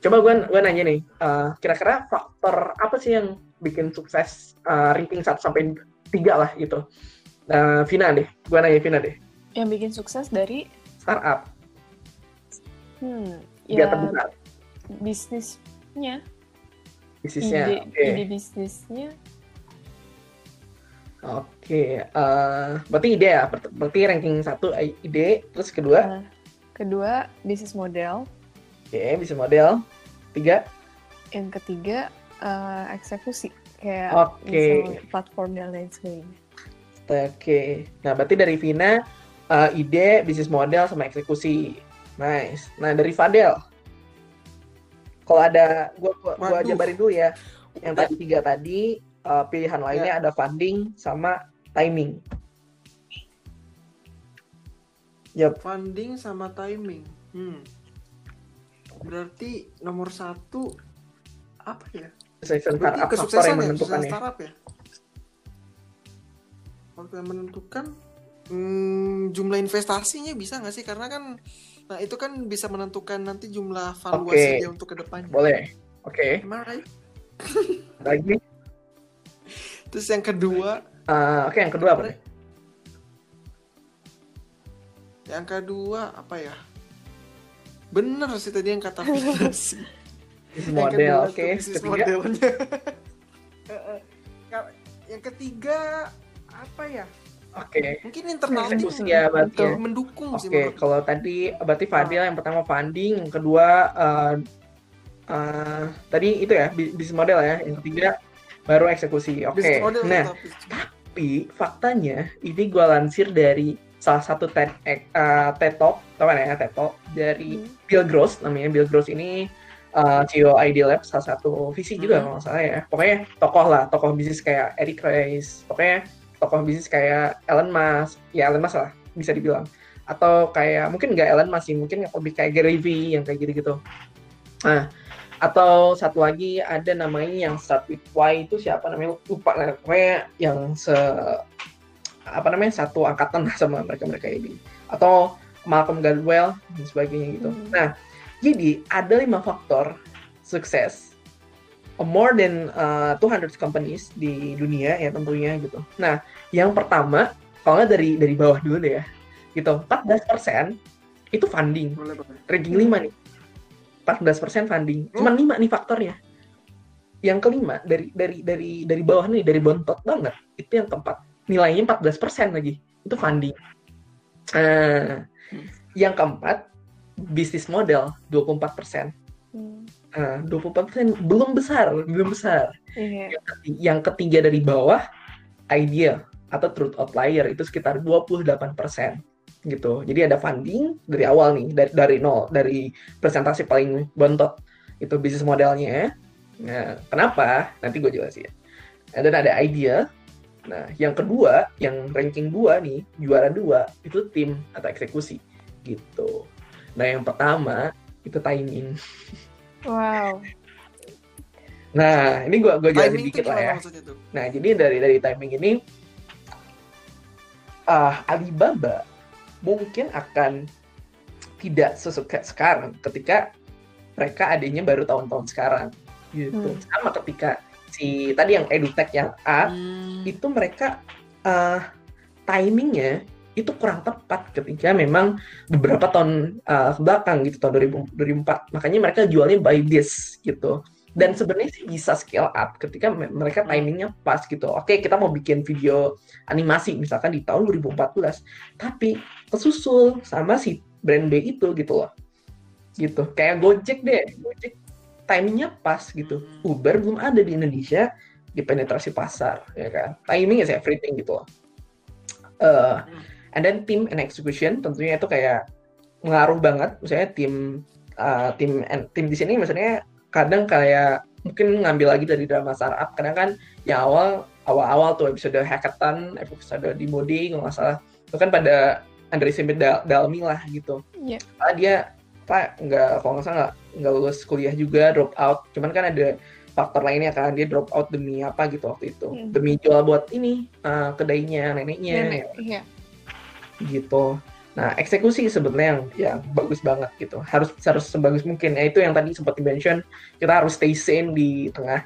coba gue gue nanya nih, uh, kira-kira faktor apa sih yang bikin sukses uh, ranking 1 sampai 3 lah gitu. Uh, Vina deh, gua nanya Vina deh. Yang bikin sukses dari startup. Hmm, ya terbesar. bisnisnya. Bisnisnya. Ide, okay. ide bisnisnya. Oke, okay. uh, berarti ide ya. Berarti ranking satu ide, terus kedua? Uh, kedua bisnis model. Oke, okay, bisnis model. Tiga? Yang ketiga uh, eksekusi kayak okay. platform dan lain sebagainya. Oke, okay. nah berarti dari Vina uh, ide, bisnis model sama eksekusi, nice. Nah dari Fadel, kalau ada, gua gua, gua jabarin dulu ya. Yang tadi tiga tadi uh, pilihan lainnya ya. ada funding sama timing. Yep. Funding sama timing. Hmm. Berarti nomor satu apa ya? Kesuksesan startup faktor yang menentukan ya, startup ya? Faktor yang menentukan hmm, jumlah investasinya bisa nggak sih? Karena kan nah itu kan bisa menentukan nanti jumlah valuasi okay. dia untuk ke depannya. Boleh. Oke. Okay. right? (laughs) Lagi. Terus yang kedua. Uh, Oke, okay, yang kedua apa? Yang kedua apa ya? Bener sih tadi yang kata sih (laughs) model oke okay. modelnya (laughs) yang ketiga apa ya Oke. Okay. Mungkin internal eksekusi ya berarti ya. mendukung Oke, okay. kalau tadi berarti Fadil yang pertama funding, yang kedua uh, uh, tadi itu ya bisnis model ya, yang ketiga baru eksekusi. Oke. Okay. Nah, tapi faktanya ini gue lansir dari salah satu TED uh, TED Talk, tahu kan ya TED Talk dari hmm. Bill Gross namanya. Bill Gross ini uh, CEO ID Lab salah satu visi juga hmm. kalau nggak salah ya. Pokoknya tokoh lah tokoh bisnis kayak Eric Rice pokoknya tokoh bisnis kayak Elon Musk. Ya Elon Musk lah bisa dibilang. Atau kayak mungkin nggak Elon masih mungkin lebih kayak Gary V yang kayak gitu gitu nah atau satu lagi ada namanya yang start with Y itu siapa namanya? Lupa lah pokoknya yang se apa namanya satu angkatan sama mereka mereka ini. Atau Malcolm Gladwell dan sebagainya gitu. Hmm. nah jadi ada lima faktor sukses more than uh, 200 companies di dunia ya tentunya gitu nah yang pertama kalau nggak dari dari bawah dulu deh ya gitu 14% itu funding ranking 5 nih 14% funding. Cuma hmm? lima nih faktornya. Yang kelima dari dari dari dari bawah nih dari bontot banget itu yang keempat nilainya 14% lagi itu funding. Uh. Yang keempat bisnis model 24%. Hmm. Uh, 24% belum besar, belum besar. Yeah. Yang, ketiga, yang ketiga dari bawah idea atau truth outlier itu sekitar 28% gitu. Jadi ada funding dari awal nih dari dari nol dari presentasi paling bontot itu bisnis modelnya. Nah, kenapa? Nanti gue jelasin. Dan ada idea. Nah, yang kedua, yang ranking dua nih, juara dua itu tim atau eksekusi gitu. Nah, yang pertama itu timing. Wow. Nah, ini gue gue jelasin dikit lah ya. Nah, jadi dari dari timing ini uh, Alibaba mungkin akan tidak sesuka sekarang ketika mereka adanya baru tahun-tahun sekarang gitu hmm. sama ketika si tadi yang edutech yang A hmm. itu mereka uh, timingnya itu kurang tepat ketika memang beberapa tahun uh, belakang gitu tahun 2000, 2004 makanya mereka jualnya by this gitu. Dan sebenarnya sih bisa scale up ketika mereka hmm. timingnya pas gitu. Oke kita mau bikin video animasi misalkan di tahun 2014 tapi kesusul sama si brand B itu gitu loh. Gitu. Kayak Gojek deh. Gojek timingnya pas gitu. Hmm. Uber belum ada di Indonesia di penetrasi pasar ya kan? Timing is everything gitu loh. Uh, and then team and execution tentunya itu kayak mengaruh banget. Misalnya tim uh, tim tim di sini misalnya kadang kayak mungkin ngambil lagi dari drama startup. Kadang kan yang awal awal-awal tuh episode hackathon episode di Modi nggak salah. Itu kan pada Andre Simit Dal Dalmi lah gitu. Yeah. ah, dia pak nggak kalau nggak salah nggak nggak lulus kuliah juga drop out. Cuman kan ada faktor lainnya kan dia drop out demi apa gitu waktu itu. Hmm. demi jual buat ini uh, kedainya neneknya. Nenek, ya. Gitu Nah, eksekusi sebenarnya yang yang bagus banget gitu. Harus harus sebagus mungkin. Ya itu yang tadi sempat di-mention, kita harus stay sane di tengah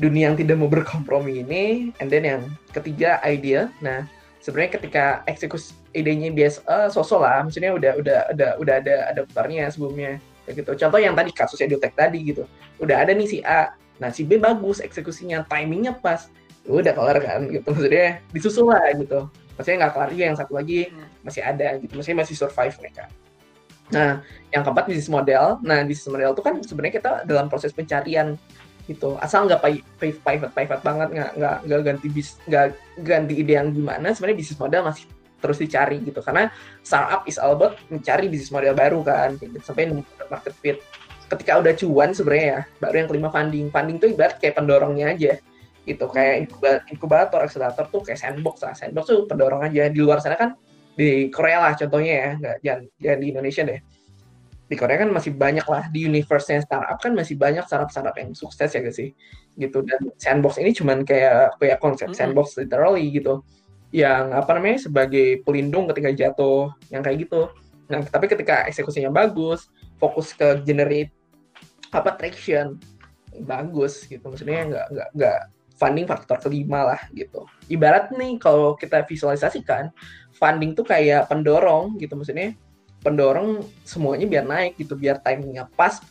dunia yang tidak mau berkompromi ini. And then yang ketiga idea. Nah, sebenarnya ketika eksekusi idenya biasa uh, sosok lah, maksudnya udah udah udah udah ada ada putarnya sebelumnya gitu. Contoh yang tadi kasus edutech tadi gitu. Udah ada nih si A. Nah, si B bagus eksekusinya, timingnya pas. Udah kelar kan gitu. Maksudnya disusul lah gitu maksudnya nggak kelar juga yang satu lagi hmm. masih ada gitu. Maksudnya masih survive mereka. Nah yang keempat bisnis model. Nah bisnis model itu kan sebenarnya kita dalam proses pencarian gitu. Asal nggak private private banget nggak nggak nggak ganti bis nggak ganti ide yang gimana sebenarnya bisnis model masih terus dicari gitu. Karena startup is all about mencari bisnis model baru kan gitu, sampai market fit. Ketika udah cuan sebenarnya ya baru yang kelima funding. Funding tuh ibarat kayak pendorongnya aja gitu. Kayak inkubator akselerator tuh kayak sandbox lah. Sandbox tuh pendorong aja. Di luar sana kan di Korea lah contohnya ya. Nggak jangan, jangan di Indonesia deh. Di Korea kan masih banyak lah. Di universe startup kan masih banyak startup-startup yang sukses ya guys sih? Gitu. Dan sandbox ini cuman kayak kayak konsep sandbox literally gitu. Yang apa namanya sebagai pelindung ketika jatuh yang kayak gitu. Nah tapi ketika eksekusinya bagus fokus ke generate apa traction bagus gitu. Maksudnya nggak nggak nggak funding faktor kelima lah gitu. Ibarat nih kalau kita visualisasikan, funding tuh kayak pendorong gitu maksudnya pendorong semuanya biar naik gitu, biar timingnya pas,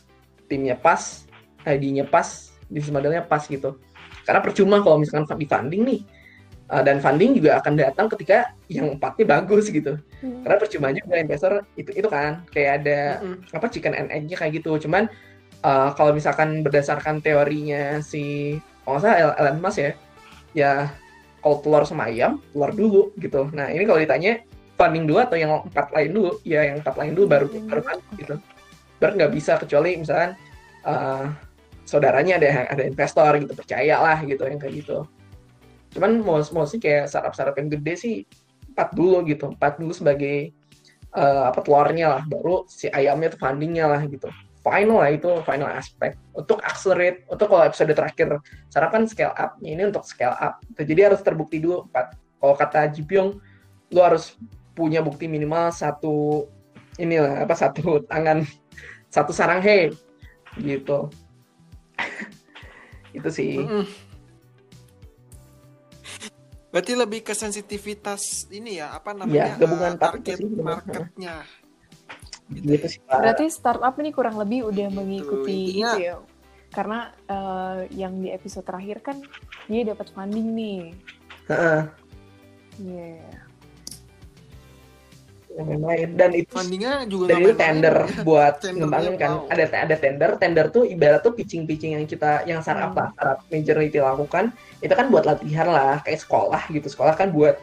timnya pas, ID-nya pas, bisnis modelnya pas gitu. Karena percuma kalau misalkan di funding nih, uh, dan funding juga akan datang ketika yang empatnya bagus gitu. Hmm. Karena percuma juga investor itu itu kan kayak ada hmm. apa chicken and egg-nya kayak gitu. Cuman uh, kalau misalkan berdasarkan teorinya si kalau saya Elon Musk ya. Ya kalau telur sama ayam telur dulu gitu. Nah ini kalau ditanya funding dulu atau yang empat lain dulu? Ya yang empat lain dulu baru baru kan gitu. Baru nggak bisa kecuali misalkan uh, saudaranya ada ada investor gitu percaya lah gitu yang kayak gitu. Cuman sih kayak startup startup yang gede sih empat dulu gitu. Empat dulu sebagai uh, apa telurnya lah. Baru si ayamnya tuh fundingnya lah gitu final lah itu final aspek untuk accelerate untuk kalau episode terakhir cara kan scale up ini untuk scale up. Jadi harus terbukti dulu Pak. kalau kata Jipyong lu harus punya bukti minimal satu inilah apa satu tangan (laughs) satu sarang he gitu. (laughs) Itu sih. Mm -mm. berarti lebih ke sensitivitas ini ya apa namanya ya, gabungan uh, target sih, marketnya gitu, gitu sih berarti startup ini kurang lebih udah mengikuti itu, ya? Karena uh, yang di episode terakhir kan dia dapat funding nih. Iya. Uh yeah yang lain dan itu fundingnya juga dan itu tender main, buat ngembangin kan. ada ada tender. Tender tuh ibarat tuh pitching pitching yang kita yang startup hmm. lah startup majority lakukan. Itu kan buat latihan lah kayak sekolah gitu. Sekolah kan buat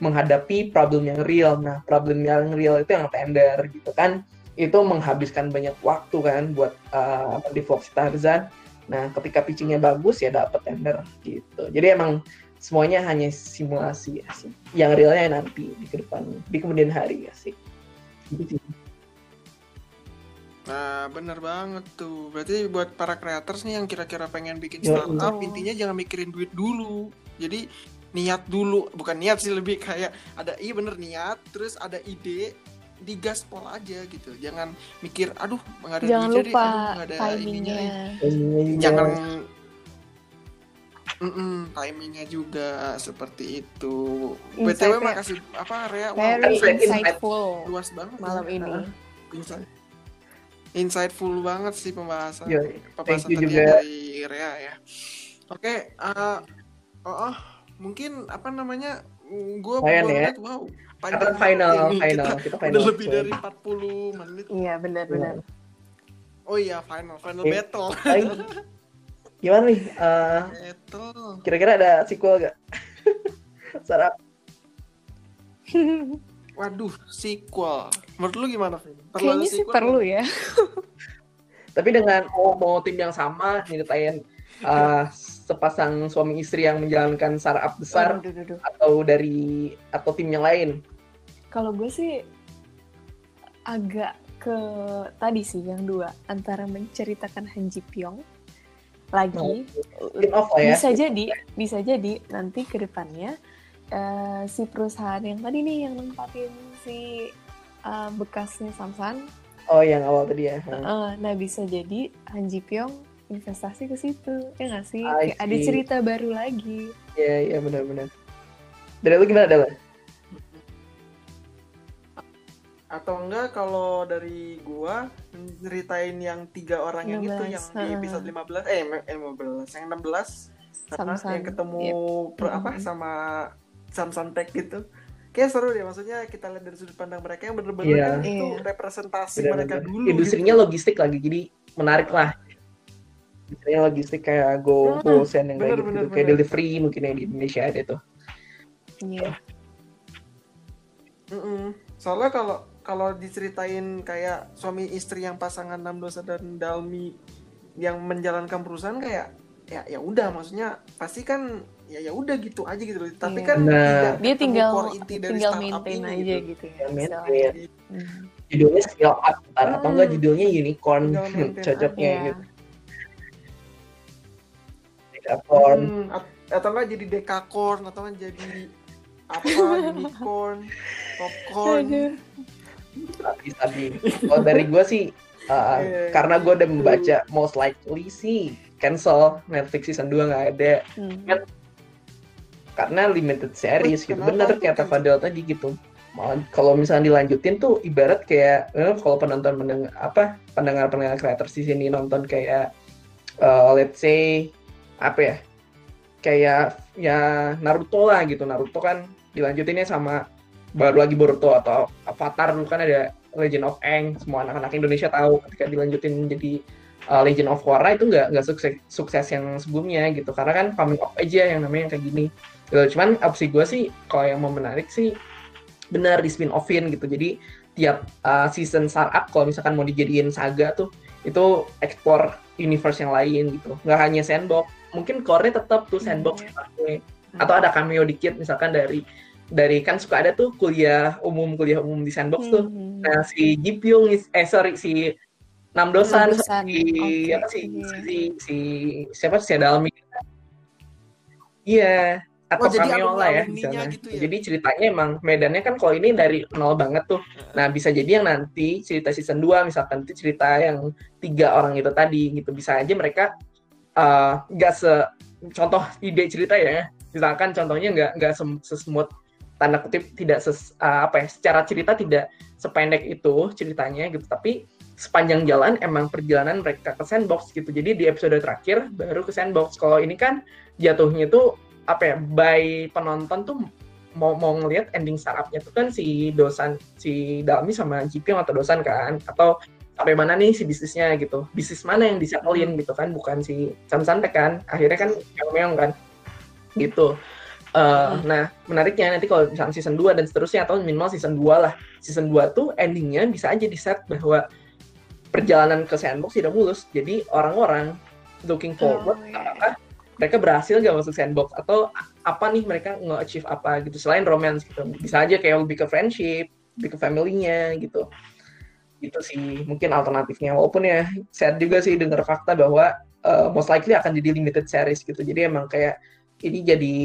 menghadapi problem yang real nah problem yang real itu yang tender gitu kan itu menghabiskan banyak waktu kan buat uh, di Fox Tarzan nah ketika pitchingnya bagus ya dapat tender gitu jadi emang semuanya hanya simulasi ya sih. Yang realnya nanti di depan di kemudian hari ya sih. Gitu Nah, bener banget tuh. Berarti buat para creators nih yang kira-kira pengen bikin startup, ya, intinya jangan mikirin duit dulu. Jadi niat dulu, bukan niat sih lebih kayak ada iya bener niat, terus ada ide, digaspol aja gitu. Jangan mikir, aduh nggak ada jangan lupa jadi, aduh, ada timingnya. Jangan Mm -mm, timingnya juga seperti itu. Insight BTW makasih apa Rea? Wow, insightful. Luas banget malam ya. ini. Insight. Insightful banget sih pembahasan. Yo, pembahasan tadi juga. dari Rea ya. Oke, okay, uh, oh, oh, mungkin apa namanya? Gue ya. lihat wow. Panjang final, ini. final. Kita, kita final. Udah lebih dari 40 menit. Iya, benar-benar. Oh iya, final, final okay. battle. Gimana nih? Uh, Kira-kira ada sequel gak? (laughs) Sarap. Waduh, sequel. Menurut lu gimana, Vin? Kayaknya sih perlu ya. Tapi dengan mau, mau tim yang sama, nyeritain uh, sepasang suami istri yang menjalankan startup besar, aduh, aduh, aduh. atau dari atau tim yang lain? Kalau gue sih agak ke tadi sih yang dua antara menceritakan Han Ji Pyong lagi off ya. bisa jadi bisa jadi nanti ke depannya uh, si perusahaan yang tadi nih yang nempatin si uh, bekasnya Samsung oh yang awal tadi ya uh, nah bisa jadi Han Ji Pyong investasi ke situ ya nggak sih Kayak ada cerita baru lagi iya yeah, iya yeah, benar-benar dari lu gimana Dela? atau enggak kalau dari gua ceritain yang tiga orang 15, yang itu yang di episode 15 eh 15 yang 16 Samsung. yang ketemu yep. per, apa sama Samsung Tech gitu kayak seru deh maksudnya kita lihat dari sudut pandang mereka yang bener-bener yeah. kan itu yeah. representasi bener -bener. mereka dulu industrinya gitu. logistik lagi jadi menarik lah industrinya logistik kayak Go Go Sen yang bener, kayak bener, gitu kayak delivery mungkin yang di Indonesia ada tuh iya yeah. mm -mm. soalnya kalau kalau diceritain kayak suami istri yang pasangan Namdosa dan Dalmi yang menjalankan perusahaan kayak ya ya udah maksudnya pasti kan ya ya udah gitu aja gitu loh. Tapi iya. kan nah, dia tinggal core inti dari tinggal maintain ini, aja gitu, gitu ya. Maintain. Hmm. Judulnya scale up hmm. atau enggak judulnya unicorn (laughs) cocoknya ya. gitu. Dekakorn. Hmm, atau enggak jadi dekakorn atau enggak jadi apa unicorn, popcorn tapi tapi kalau dari gue sih uh, yeah. Iya. karena gue udah membaca most likely sih cancel Netflix season 2 nggak ada hmm. kan karena limited series gitu bener kata Fadel tadi gitu kalau misalnya dilanjutin tuh ibarat kayak eh, kalau penonton mendengar apa pendengar pendengar kreator di sini nonton kayak uh, let's say apa ya kayak ya Naruto lah gitu. Naruto kan dilanjutinnya sama baru lagi Boruto atau Avatar dulu kan ada Legend of Aang. Semua anak-anak Indonesia tahu ketika dilanjutin jadi uh, Legend of Korra itu nggak nggak sukses sukses yang sebelumnya gitu. Karena kan coming of aja yang namanya kayak gini. Gitu. cuman opsi gue sih kalau yang mau menarik sih benar di spin offin gitu. Jadi tiap uh, season startup kalau misalkan mau dijadiin saga tuh itu ekspor universe yang lain gitu. Nggak hanya sandbox mungkin core-nya tetap tuh sandbox hmm. atau ada cameo dikit misalkan dari dari kan suka ada tuh kuliah umum kuliah umum di sandbox tuh Hmm. nah si Ji Pyong is- eh sorry si Nam Dosan, Nam Dosan, si oke, apa sih iya. si, si siapa si Dalmi iya atau Oh, cameo lah ya di sana. gitu ya? Jadi ceritanya emang medannya kan kalau ini dari nol banget tuh. Nah, bisa jadi yang nanti cerita season 2 misalkan itu cerita yang tiga orang itu tadi gitu. Bisa aja mereka eh, nggak se contoh ide cerita ya. Misalkan contohnya nggak nggak sesmooth tanda kutip tidak ses, eh, apa ya secara cerita tidak sependek itu ceritanya gitu. Tapi sepanjang jalan emang perjalanan mereka ke sandbox gitu. Jadi di episode terakhir baru ke sandbox. Kalau ini kan jatuhnya tuh apa ya by penonton tuh mau mau ngelihat ending startupnya tuh kan si dosan si Dalmi sama Jipyong atau dosan kan? Atau sampai mana nih si bisnisnya gitu. Bisnis mana yang disetelin gitu kan bukan si Sam Santek kan. Akhirnya kan yang meong kan. Gitu. Eh, nah menariknya nanti kalau misalnya season 2 dan seterusnya atau minimal season 2 lah. Season 2 tuh endingnya bisa aja di set bahwa perjalanan ke sandbox tidak mulus. Jadi orang-orang looking forward Oh, iya. apakah mereka berhasil gak masuk sandbox? Atau apa nih mereka nge-achieve apa gitu? Selain romance gitu. Bisa aja kayak lebih ke friendship lebih ke family-nya gitu gitu sih mungkin alternatifnya walaupun ya sad juga sih dengar fakta bahwa uh, most likely akan jadi limited series gitu jadi emang kayak ini jadi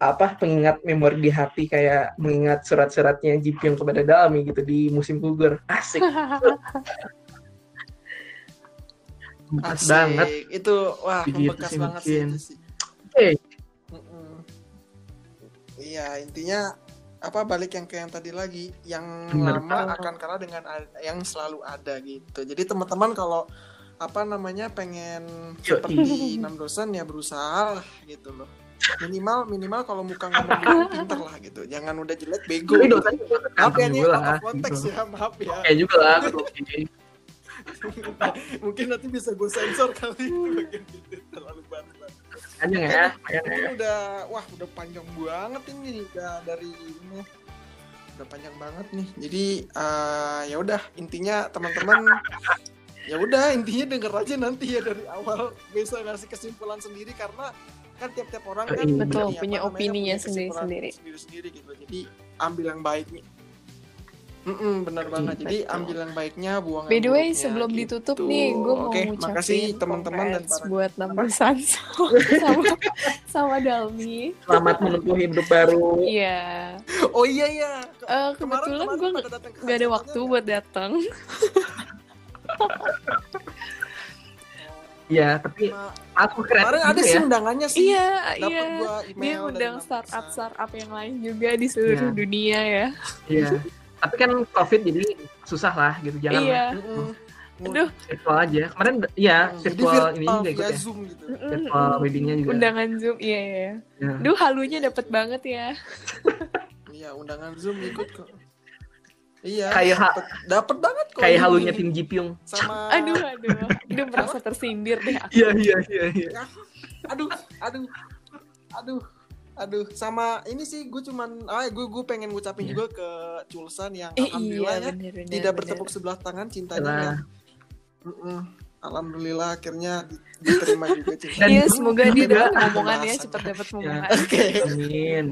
apa pengingat memori di hati kayak mengingat surat-suratnya Jipyong kepada Dalmi gitu di musim gugur asik (laughs) Asik. banget Itu wah Begitu membekas sih banget sih mungkin. itu sih. Oke. Mm-mm. Iya, intinya apa balik yang ke yang tadi lagi, yang Bener. lama akan kalah dengan yang selalu ada gitu. Jadi teman-teman kalau apa namanya pengen seperti enam dosen ya berusaha lah gitu loh. Minimal minimal kalau muka (laughs) ngomong dulu pinter lah gitu. Jangan udah jelek bego. Gitu. Maaf ya nih juga out konteks gitu. ya, maaf ya. Kayak juga lah. (laughs) Mungkin nanti bisa gue sensor kali (laughs) bagian itu terlalu banget. Panjang ya, panjang ya. Ini udah wah udah panjang banget ini udah dari ini. Udah panjang banget nih. Jadi eh, ya udah intinya teman-teman ya udah intinya denger aja nanti ya dari awal. Bisa ngasih kesimpulan sendiri karena kan tiap-tiap orang kan Betul, ini, apa punya opininya kesimpulan sendiri-sendiri. sendiri-sendiri gitu jadi ambil yang baiknya Mm-mm, benar banget jadi Betul. ambil yang baiknya buang By the way, sebelum gitu. ditutup nih, gue mau Oke, ngucapin makasih teman-teman dan para- buat Nambusan (laughs) sama, sama Dalmi. Selamat menempuh hidup baru. Iya. oh iya iya Eh, Kemarin- kebetulan gue ke nggak ada kantornya waktu buat datang. (laughs) Iya, tapi Ma- aku kreatif Kemarin ada juga sih ya. undangannya sih. Iya, Dapat iya. gua Dia email undang dari startup Nambusan. startup yang lain juga di seluruh Iya. dunia ya. Iya. (laughs) Tapi kan COVID jadi susah lah gitu. Jangan Iya. Aduh, virtual aja. Kemarin Hmm, virtual jadi ini juga ikut ya. Zoom gitu. Virtual weddingnya juga. undangan Zoom, iya iya. Ya. Duh, halunya dapet banget ya. (laughs) Iya, undangan Zoom ikut kok. Iya. Kayak ha- dapet, dapet banget kok. Kayak halunya tim Jipyong. sama Aduh, aduh. (laughs) Aduh, merasa tersindir deh aku. Iya, iya, iya, iya. aduh, aduh. Aduh. Aduh, sama ini sih gue cuman ah gue gue pengen ngucapin Iya. juga ke Culsan yang Eh, alhamdulillah iya, ya bener, bener, tidak bener. bertepuk sebelah tangan cintanya yang Mm-mm. Alhamdulillah akhirnya di- diterima juga (laughs) cinta. Dan Iya, semoga dia juga- dapat momongan ya, Pembahasan. cepat dapat Ya. momongan. Oke. Amin.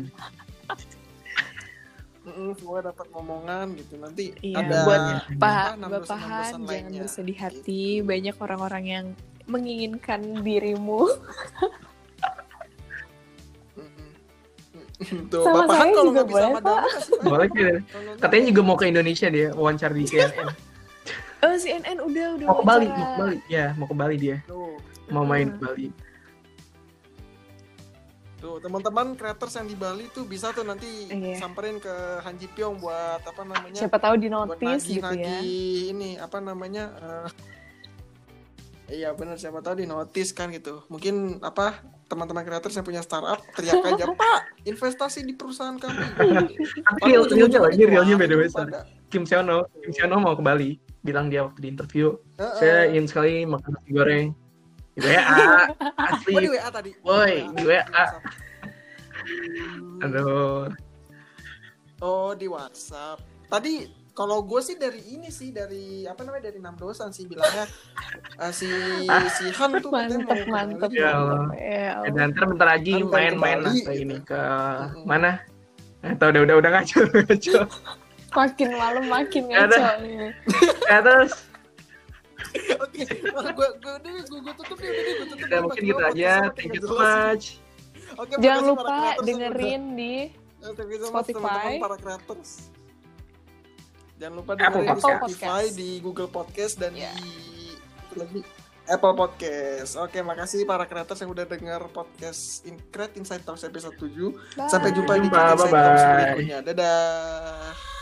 Semoga dapat ngomongan gitu nanti Iya, ada buat Pak, Bapahan, jangan lainnya. bersedih hati. Banyak orang-orang yang menginginkan dirimu. (laughs) (laughs) Tuh, Sama Bapahan saya kalau juga nggak bisa boleh, ya. Katanya juga mau ke Indonesia dia, wawancara di CNN. Oh, CNN udah udah Mau ke Bali, mau ke Bali. Ya, mau ke Bali dia. Tuh, Mau main ke Bali. tuh teman-teman creators yang di Bali tuh bisa tuh nanti Iya. samperin ke Han Ji Pyong buat apa namanya? Siapa tahu di notice gitu ya. nagih-nagih ini apa namanya? eh, iya benar siapa tahu di notice kan gitu. Mungkin apa teman-teman creators yang punya startup teriak (laughs) aja Pak investasi di perusahaan kami. (laughs) Tapi Padahal real, realnya ini realnya pada- sorry. Kim Seono, Kim Seono mau ke Bali. Bilang dia waktu di interview, Heeh. saya ingin sekali makan nasi goreng. Di WA, (laughs) Oh di asli. WA tadi. Woi, di WA. Aduh, Oh di WhatsApp. Tadi kalau gue sih dari ini sih dari apa namanya dari enam dosan sih bilangnya eh, si si Han tuh katanya mau Mantep, ke mantep. Ya Allah. mantep. Ya Eh, Allah. dan ntar bentar lagi main-main lah Bali, ke gitu. ini ke Mm-mm. mana? Atau udah udah udah ngaco (laughs) ngaco. Makin malam makin Ya ngaco. (laughs) Ya terus Oke, gue gue udah gue gue tutup ya, gue tutup. ya mungkin gitu aja. Thank you so much. Oke, Jangan lupa dengerin di Spotify. teman-teman para creators. Jangan lupa Apple di Podcast. Spotify, di Google Podcast dan Ya. di lagi Apple Podcast. Oke, makasih para creators yang udah dengar podcast In Create Inside Talks episode 7. Bye. Sampai jumpa di Inside. Talks berikutnya. Dadah.